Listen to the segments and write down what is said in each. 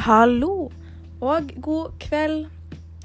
Hallo, og god kveld,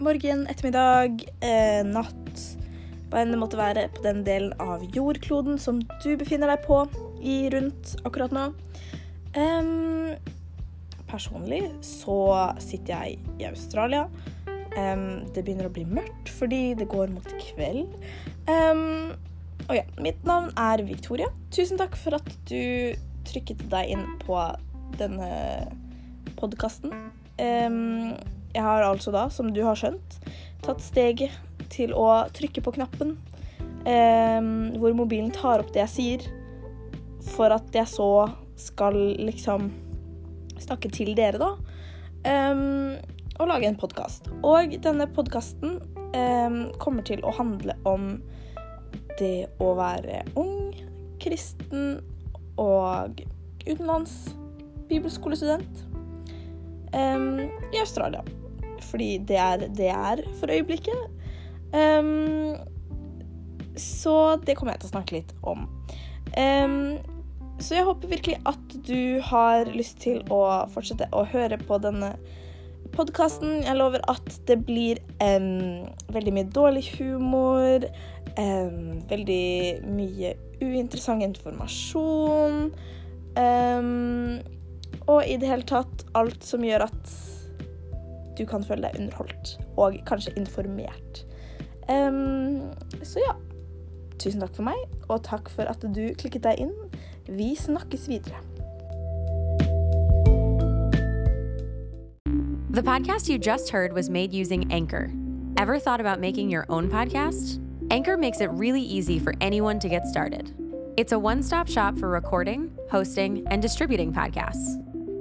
morgen, ettermiddag, eh, natt. Hva enn det måtte være på den delen av jordkloden som du befinner deg på i rundt akkurat nå. Um, personlig så sitter jeg i Australia. Um, det begynner å bli mørkt fordi det går mot kveld. Um, og ja, mitt navn er Victoria. Tusen takk for at du trykket deg inn på denne podkasten. jeg har altså da, som du har skjønt, tatt steget til å trykke på knappen hvor mobilen tar opp det jeg sier, for at jeg så skal liksom snakke til dere, da. og lage en podkast. Og denne podkasten kommer til å handle om det å være ung, kristen og utenlands bibelskolestudent em, i Australia. Fordi det er det er for øyeblikket. Um, så det kommer jeg til å snakke litt om. Um, så jeg håper virkelig at du har lyst til å fortsette å høre på denne podkasten. Jeg lover at det blir um, veldig mye dårlig humor, Um, veldig mye uinteressant informasjon. em, og i det hele tatt alt som gjør at du kan føle deg underholdt og kanskje informert. Em, så ja. Tusen takk for meg, og takk for at du klikket deg inn. Vi snakkes videre. The podcast you just heard was made using Anchor. Ever thought about making your own podcast? Anchor makes it really easy for anyone to get started. It's a one stop shop for recording, hosting, and distributing podcasts.